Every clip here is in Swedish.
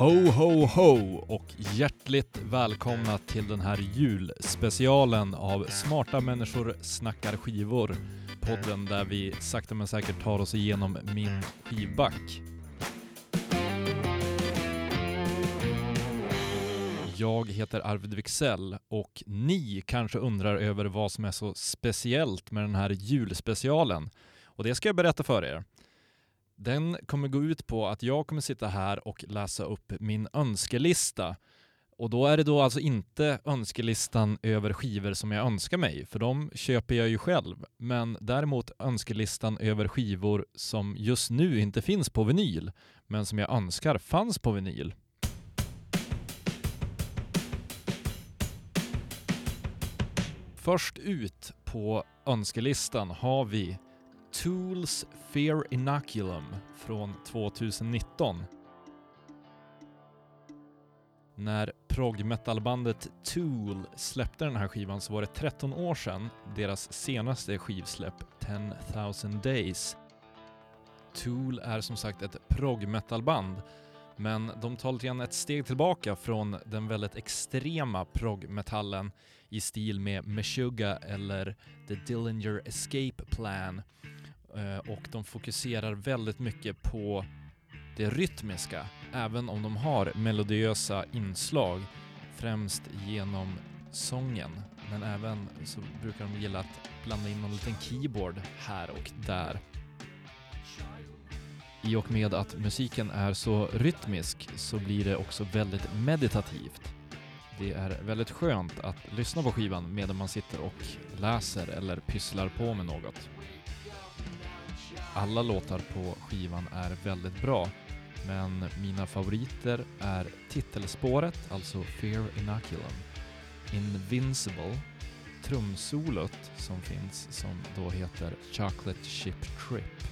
Ho, ho, ho och hjärtligt välkomna till den här julspecialen av Smarta människor snackar skivor. Podden där vi sakta men säkert tar oss igenom min skivback. Jag heter Arvid Wixell och ni kanske undrar över vad som är så speciellt med den här julspecialen. Och det ska jag berätta för er. Den kommer gå ut på att jag kommer sitta här och läsa upp min önskelista. Och då är det då alltså inte önskelistan över skivor som jag önskar mig, för de köper jag ju själv. Men däremot önskelistan över skivor som just nu inte finns på vinyl, men som jag önskar fanns på vinyl. Först ut på önskelistan har vi Tools Fear Inoculum från 2019. När prog-metalbandet Tool släppte den här skivan så var det 13 år sedan deras senaste skivsläpp 10,000 Days. Tool är som sagt ett prog-metalband men de tar lite grann ett steg tillbaka från den väldigt extrema prog-metallen i stil med Meshuggah eller The Dillinger Escape Plan Eh, och de fokuserar väldigt mycket på det rytmiska, även om de har melodiösa inslag, främst genom sången. Men även så brukar de gilla att blanda in någon liten keyboard här och där. I och med att musiken är så rytmisk så blir det också väldigt meditativt. Det är väldigt skönt att lyssna på skivan medan man sitter och läser eller pysslar på med något. Alla låtar på skivan är väldigt bra, men mina favoriter är titelspåret, alltså Fear Inoculum, Invincible, trumsolot som finns som då heter Chocolate Ship Trip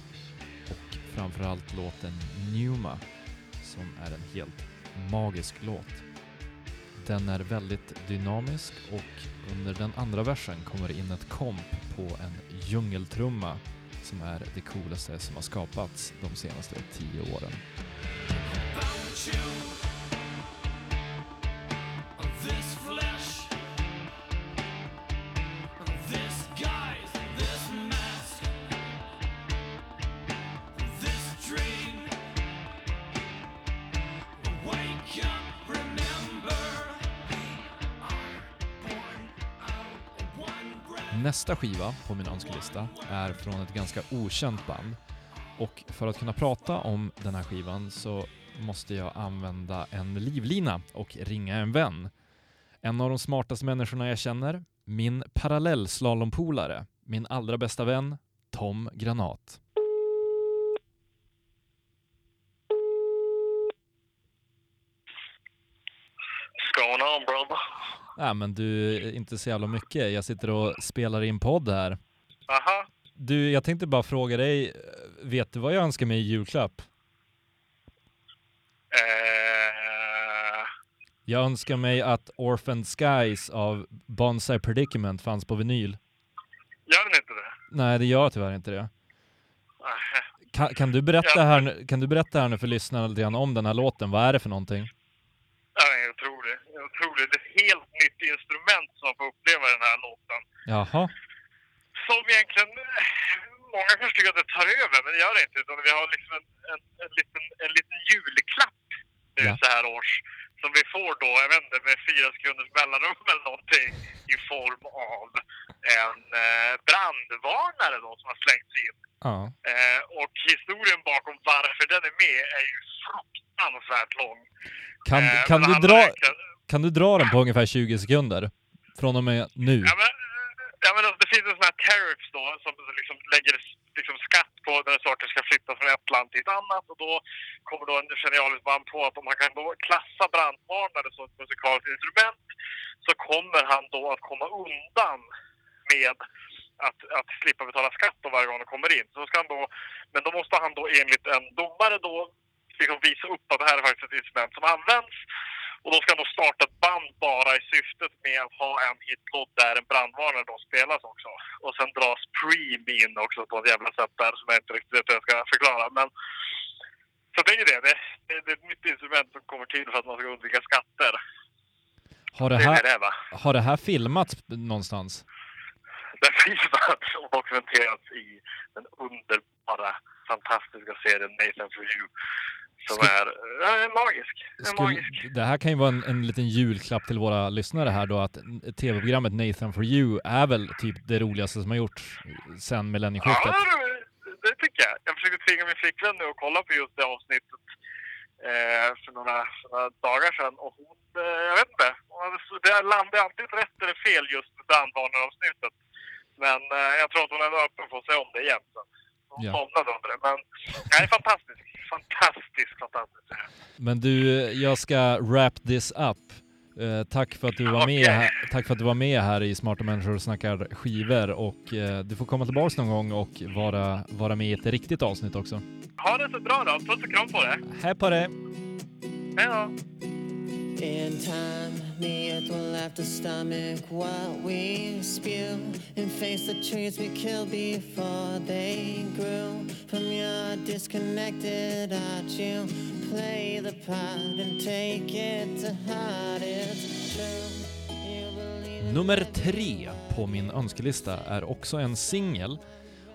och framförallt låten Numa som är en helt magisk låt. Den är väldigt dynamisk och under den andra versen kommer det in ett komp på en djungeltrumma som är det coolaste som har skapats de senaste tio åren. Nästa skiva på min önskelista är från ett ganska okänt band. Och för att kunna prata om den här skivan så måste jag använda en livlina och ringa en vän. En av de smartaste människorna jag känner, min parallellslalompolare, min allra bästa vän, Tom Granat. Nej men du, inte så jävla mycket. Jag sitter och spelar in podd här. Aha. Du, jag tänkte bara fråga dig, vet du vad jag önskar mig i julklapp? Eh, Jag önskar mig att Orphan Skies av Bonsai Predicament fanns på vinyl. gör den inte det? Nej, det gör tyvärr inte det. Kan, kan, du berätta Ja. här, kan du berätta här nu för lyssnarna lite grann om den här låten? Vad är det för någonting? Ja, den är otrolig. Den är otrolig. Det är helt nytt instrument som man får uppleva den här låten. Jaha. Som egentligen, många kanske tycker att det tar över, men det gör det inte. Utan vi har liksom en, en, en, liten, en liten julklapp nu Ja. så här års. Som vi får då, jag vet inte, med fyra sekunders mellanrum eller någonting. I form av en eh, brandvarnare då som har slängts in. Ja. Eh, och historien bakom varför den är med är ju fruktansvärt lång. Kan, Eh, kan, du dra, verkligen- kan du dra den på ungefär 20 sekunder? Från och med nu? Ja, men, ja, men det finns en sån här tariffs då som liksom lägger liksom skatt på när saker ska flyttas från ett land till ett annat. Och då kommer då en genialisk man på att om man kan då klassa brandvarnare som ett musikaliskt instrument så kommer han då att komma undan med att, att slippa betala skatt då varje gång han kommer in. Så ska han då, men då måste han då enligt en domare då liksom visa upp att det här är faktiskt ett instrument som används. Och då ska då starta ett band bara i syftet med att ha en hitlåt där en brandvarnare då spelas också. Och sen dras Preem in också på ett jävla sätt där som jag inte riktigt vet hur jag ska förklara. Men så det är ju det. Det, det, det är ett nytt instrument som kommer till Har det Det är här, det va? har det här filmats någonstans? Den filmats och dokumenterats i den underbara, fantastiska serien Nathan for you. Som är äh, magisk. Är Skulle, magisk. det här kan ju vara en, en liten julklapp till våra lyssnare här då att tv-programmet Nathan for you är väl typ det roligaste som har gjorts sen Ja, millennieskiftet. det, det tycker jag. Jag försökte tvinga min flickvän nu att kolla på just det avsnittet eh, för, några, för några dagar sedan. Och hon, eh, jag vet inte, det landade antingen rätt eller fel just med brandvarnaravsnittet. Men eh, jag tror att hon är öppen för att se om det igen. Så. Hon Ja. somnade under det. Men det är fantastiskt. Fantastiskt, fantastiskt. Men du, jag ska wrap this up. Eh, tack för att du var med Okej. här, tack för att du var med här i Smarta människor och snackar skivor och eh, du får komma tillbaks någon gång och vara, vara med i ett riktigt avsnitt också. Ha det så bra då. Puss och kram på dig. Hej på dig! Hej då. Earth will have to stomach what we spew and face the trees we killed before they grew. From your disconnected art, you play the part and take it to heart. It's true. Nummer tre på min önskelista är också en singel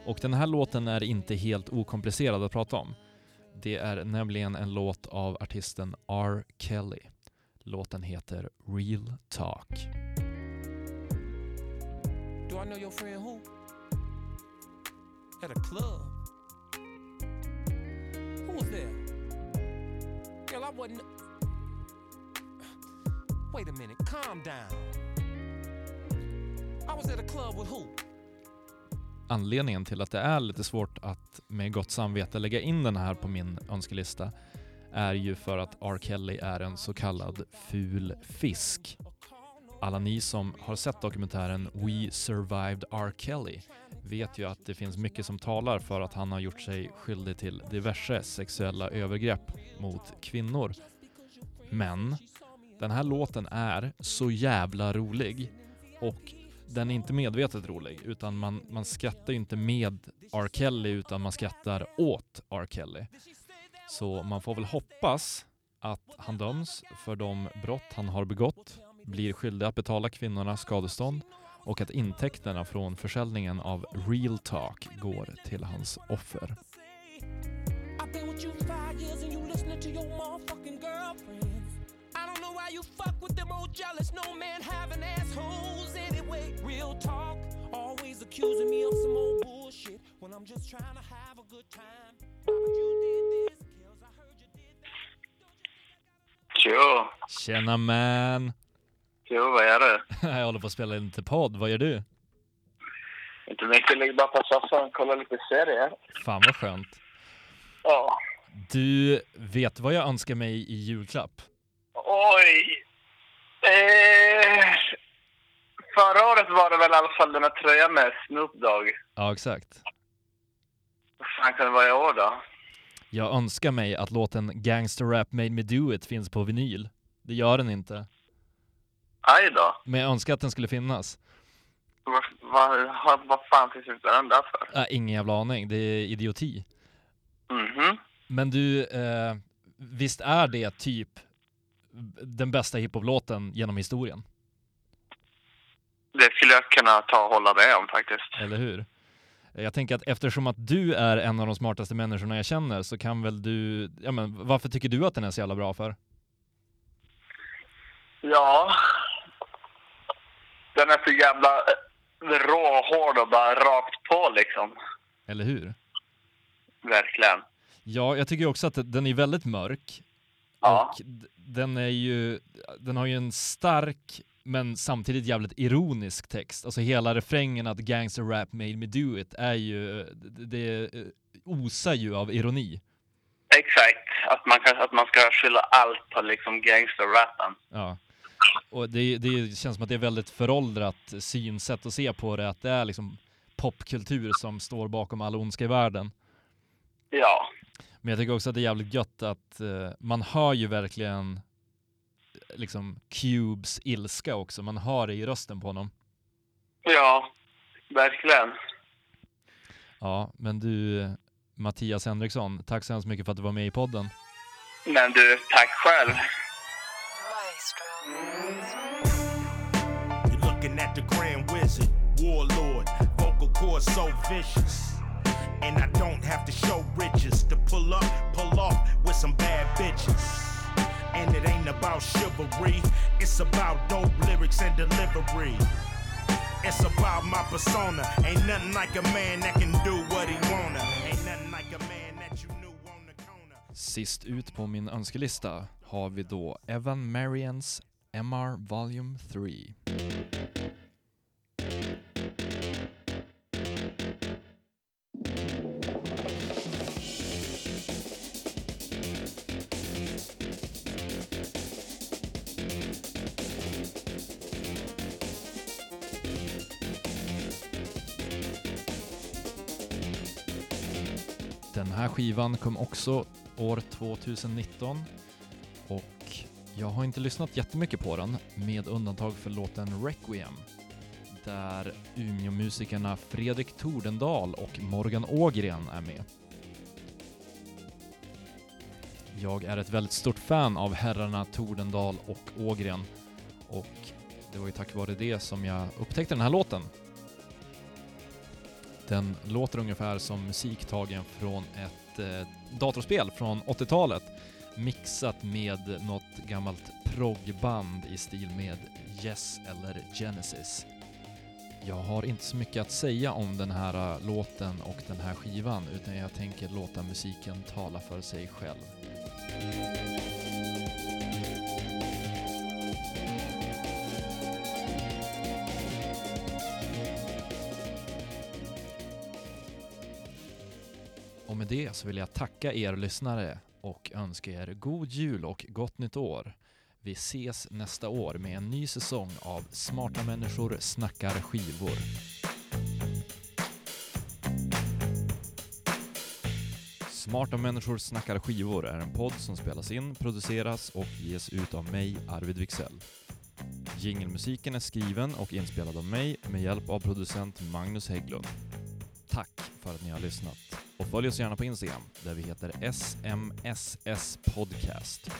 och den här låten är inte helt okomplicerad att prata om. Det är nämligen en låt av artisten R. Kelly. Låten heter Real Talk. Do I know your friend who? At a club. Who was there? Girl, I wasn't. Wait a minute, calm down. I was at a club with who? Anledningen till att det är lite svårt att med gott samvete lägga in den här på min önskelista är ju för att R. Kelly är en så kallad ful fisk. Alla ni som har sett dokumentären We Survived R. Kelly vet ju att det finns mycket som talar för att han har gjort sig skyldig till diverse sexuella övergrepp mot kvinnor. Men den här låten är så jävla rolig och den är inte medvetet rolig utan man, man skrattar ju inte med R. Kelly utan man skrattar åt R. Kelly. Så man får väl hoppas att han döms för de brott han har begått, blir skyldig att betala kvinnorna skadestånd och att intäkterna från försäljningen av Real Talk går till hans offer. Accusing me of some old bullshit when I'm just trying to have a good time. Tjo! Tjena man! Tjo, vad gör du? Jag håller på att spela lite podd, vad gör du? Inte mycket, ligger bara på soffan och kollar lite serier. Fan vad skönt. Ja. Du vet vad jag önskar mig i julklapp? Oj! Eh, förra året var det väl i alla fall den här tröjan med Snoop Dogg. Ja, exakt. Vad fan kan det vara i år då? Jag önskar mig att låten Gangster Rap Made Me Do It finns på vinyl. Det gör den inte. Aj då. Men jag önskar att den skulle finnas. Vad, vad, vad fan finns inte den där för? Äh, ingen jävla aning, det är idioti. Mhm. Men du, eh, visst är det typ den bästa hiphop-låten genom historien? Det skulle jag kunna ta och hålla med om faktiskt. Eller hur? Jag tänker att eftersom att du är en av de smartaste människorna jag känner så kan väl du, ja men varför tycker du att den är så jävla bra för? Ja. Den är så jävla eh, råhård och bara rakt på liksom. Eller hur? Verkligen. Ja, jag tycker också att den är väldigt mörk. Ja. Och den är ju, den har ju en stark men samtidigt jävligt ironisk text. Alltså hela refrängen att gangster rap made me do it är ju, det, det eh, osar ju av ironi. Exakt. Att man, kan, att man ska skylla allt på liksom gangsterrappen. Ja. Och det, det känns som att det är väldigt föråldrat synsätt att se på det, att det är liksom popkultur som står bakom all ondska i världen. Ja. Men jag tycker också att det är jävligt gött att eh, man hör ju verkligen eh, liksom Cubes ilska också. Man hör det i rösten på honom. Ja. Verkligen. Ja, men du Mattias Henriksson, tack så hemskt mycket för att du var med i podden. Men du, tack själv. Maestro. looking at the Grand Wizard, Warlord, vocal cords so vicious. And I don't have to show riches to pull up, pull off with some bad bitches. About chivalry, it's about dope lyrics and delivery. It's about my persona. Ain't nothing like a man that can do what he wanna. Ain't nothing like a man that you knew on the corner. Sist ut på min önskelista har vi då Evan Marians MR Volume 3. Den här skivan kom också år 2019 och jag har inte lyssnat jättemycket på den med undantag för låten Requiem där Umeå-musikerna Fredrik Tordendal och Morgan Ågren är med. Jag är ett väldigt stort fan av herrarna Tordendal och Ågren och det var ju tack vare det som jag upptäckte den här låten. Den låter ungefär som musik tagen från ett eh, datorspel från 80-talet mixat med något gammalt proggband i stil med Yes eller Genesis. Jag har inte så mycket att säga om den här eh, låten och den här skivan utan jag tänker låta musiken tala för sig själv. Och med det så vill jag tacka er lyssnare och önska er god jul och gott nytt år. Vi ses nästa år med en ny säsong av Smarta människor snackar skivor. Smarta människor snackar skivor är en podd som spelas in, produceras och ges ut av mig, Arvid Wixell. Jingelmusiken är skriven och inspelad av mig med hjälp av producent Magnus Hägglund. Tack för att ni har lyssnat. Och följ oss gärna på Instagram där vi heter SMSS Podcast.